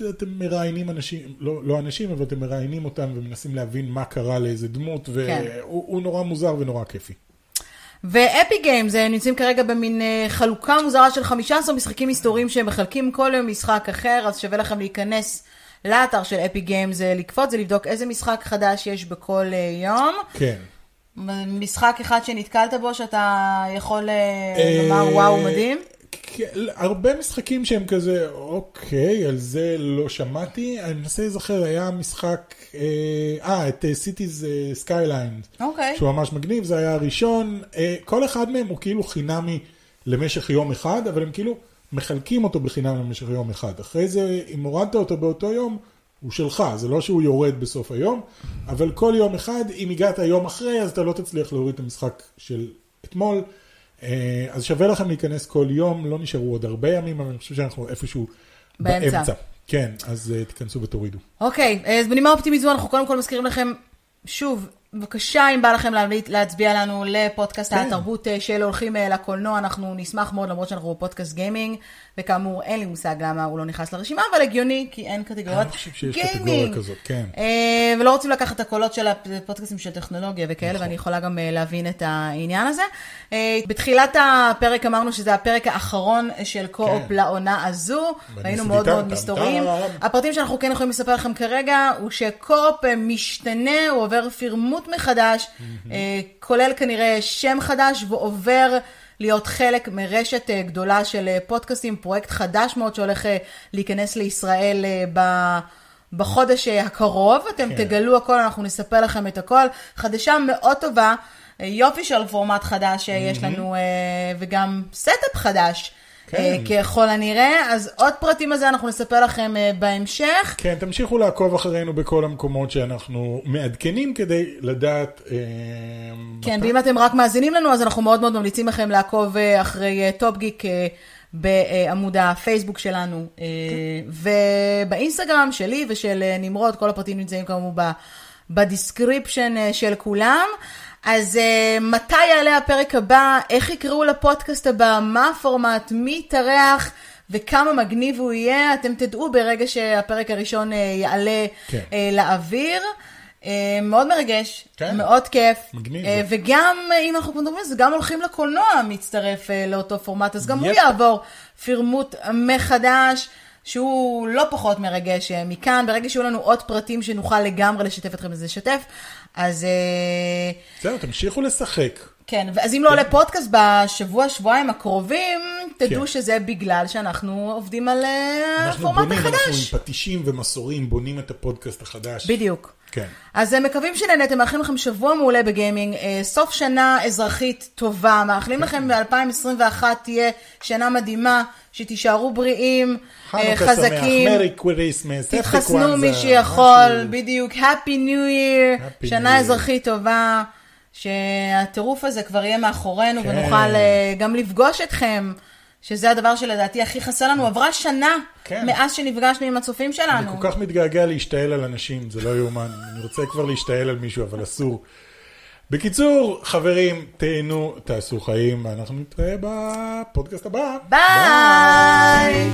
אה, אתם מראיינים אנשים, לא, לא אנשים, אבל אתם מראיינים אותם ומנסים להבין מה קרה לאיזה דמות, והוא כן. נורא מוזר ונורא כיפי. ואפיק גיימס אה, נמצאים כרגע במין אה, חלוקה מוזרה של 15 משחקים היסטוריים שהם מחלקים כל יום משחק אחר, אז שווה לכם להיכנס לאתר של אפיק גיימס, אה, לקפוץ ולבדוק איזה משחק חדש יש בכל אה, יום. כן. משחק אחד שנתקלת בו שאתה יכול אה, אה, לומר וואו מדהים? הרבה משחקים שהם כזה, אוקיי, על זה לא שמעתי. אני מנסה להיזכר, היה משחק, אה, אה, את סיטיז סקיילינס, אוקיי. שהוא ממש מגניב, זה היה הראשון. אה, כל אחד מהם הוא כאילו חינמי למשך יום אחד, אבל הם כאילו מחלקים אותו בחינם למשך יום אחד. אחרי זה, אם הורדת אותו באותו יום, הוא שלך, זה לא שהוא יורד בסוף היום, אבל כל יום אחד, אם הגעת יום אחרי, אז אתה לא תצליח להוריד את המשחק של אתמול. אה, אז שווה לכם להיכנס כל יום, לא נשארו עוד הרבה ימים, אבל אני חושב שאנחנו איפשהו באמצע. באמצע. כן, אז אה, תיכנסו ותורידו. אוקיי, אז בנימה אופטימית זו אנחנו קודם כל מזכירים לכם, שוב, בבקשה אם בא לכם להצביע לנו לפודקאסט כן. התרבות אה, של הולכים אה, לקולנוע, אנחנו נשמח מאוד למרות שאנחנו בפודקאסט גיימינג, וכאמור אין לי מושג למה הוא לא נכנס לרשימה, אבל הגיוני, כי אין קטגוריית אני חושב שיש גיימינג. קטגוריה כזאת, כן. אה, ולא רוצים לקחת את הקולות של הפודקאסטים של טכנולוגיה וכאלה, ואני יכולה גם אה, להבין את העניין הזה. אה, בתחילת הפרק אמרנו שזה הפרק האחרון של קו-אופ כן. לעונה הזו, היינו מאוד מאוד. טם. הפרטים שאנחנו כן יכולים לספר לכם כרגע, הוא שקו-אופ משתנה, הוא עובר פירמוט מחדש, כולל כנראה שם חדש, ועובר להיות חלק מרשת אה, גדולה של אה, פודקאסטים, פרויקט חדש מאוד שהולך אה, להיכנס לישראל ב... בחודש הקרוב, אתם כן. תגלו הכל, אנחנו נספר לכם את הכל. הפקה מאוד טובה, יופי של פורמט חדש שיש לנו, אה, וגם staff חדש. כן. אה, ככל הנראה, אז עוד פרטים על זה אנחנו נספר לכם אה, בהמשך. כן, תמשיכו לעקוב אחרינו בכל המקומות שאנחנו מעדכנים כדי לדעת... אה, כן, ואם אתם רק מאזינים לנו, אז אנחנו מאוד מאוד ממליצים לכם לעקוב אחרי טופ גיק בעמוד הפייסבוק שלנו, אה, ובאינסטגרם שלי ושל נמרוד, כל הפרטים נמצאים כאמור ב- ב description של כולם. אז אה, מתי יעלה הפרק הבא? איך יקראו לפודקאסט הבא? מה הפורמט? מי יתארח? וכמה מגניב הוא יהיה, אתם תדעו ברגע שהפרק הראשון אה, יעלה כן. אה, לאוויר. אה, מאוד מרגש, כן. מאוד כיף. מגניב זה. וגם, אה, אם אנחנו כבר מדברים על זה, גם הולכים לקולנוע מצטרף אה, לאותו פורמט, אז גם הוא יפ. יעבור פירמוט מחדש, שהוא לא פחות מרגש אה, מכאן. ברגע שיהיו לנו עוד פרטים שנוכל לגמרי לשתף אתכם בזה, לשתף. אז אה, זהו, תמשיכו לשחק. כן, אז אם לא עולה פודקאסט בשבוע, שבועיים הקרובים, תדעו כן. שזה בגלל שאנחנו עובדים על אה, אנחנו הפורמט בונים, אנחנו עם החדש. פטישים ומסורים בונים את הפודקאסט החדש. בדיוק. כן. אז אה, מקווים שנהנתם, מאחלים לכם שבוע מעולה בגיימינג, אה, סוף שנה אזרחית טובה, מאחלים לכם ב-2021 תהיה שנה מדהימה, שתישארו בריאים, חזקים, תתחסנו מי שיכול, בדיוק, Happy New Year, שנה. אזרחית טובה, שהטירוף הזה כבר יהיה מאחורינו כן. ונוכל גם לפגוש אתכם. שזה הדבר שלדעתי הכי חסר לנו, עברה שנה כן. מאז שנפגשנו עם הצופים שלנו. אני כל כך מתגעגע להשתעל על אנשים, זה לא יאומן. אני רוצה כבר להשתעל על מישהו, אבל אסור. בקיצור, חברים, תהנו, תעשו חיים, ואנחנו נתראה בפודקאסט הבא. ביי!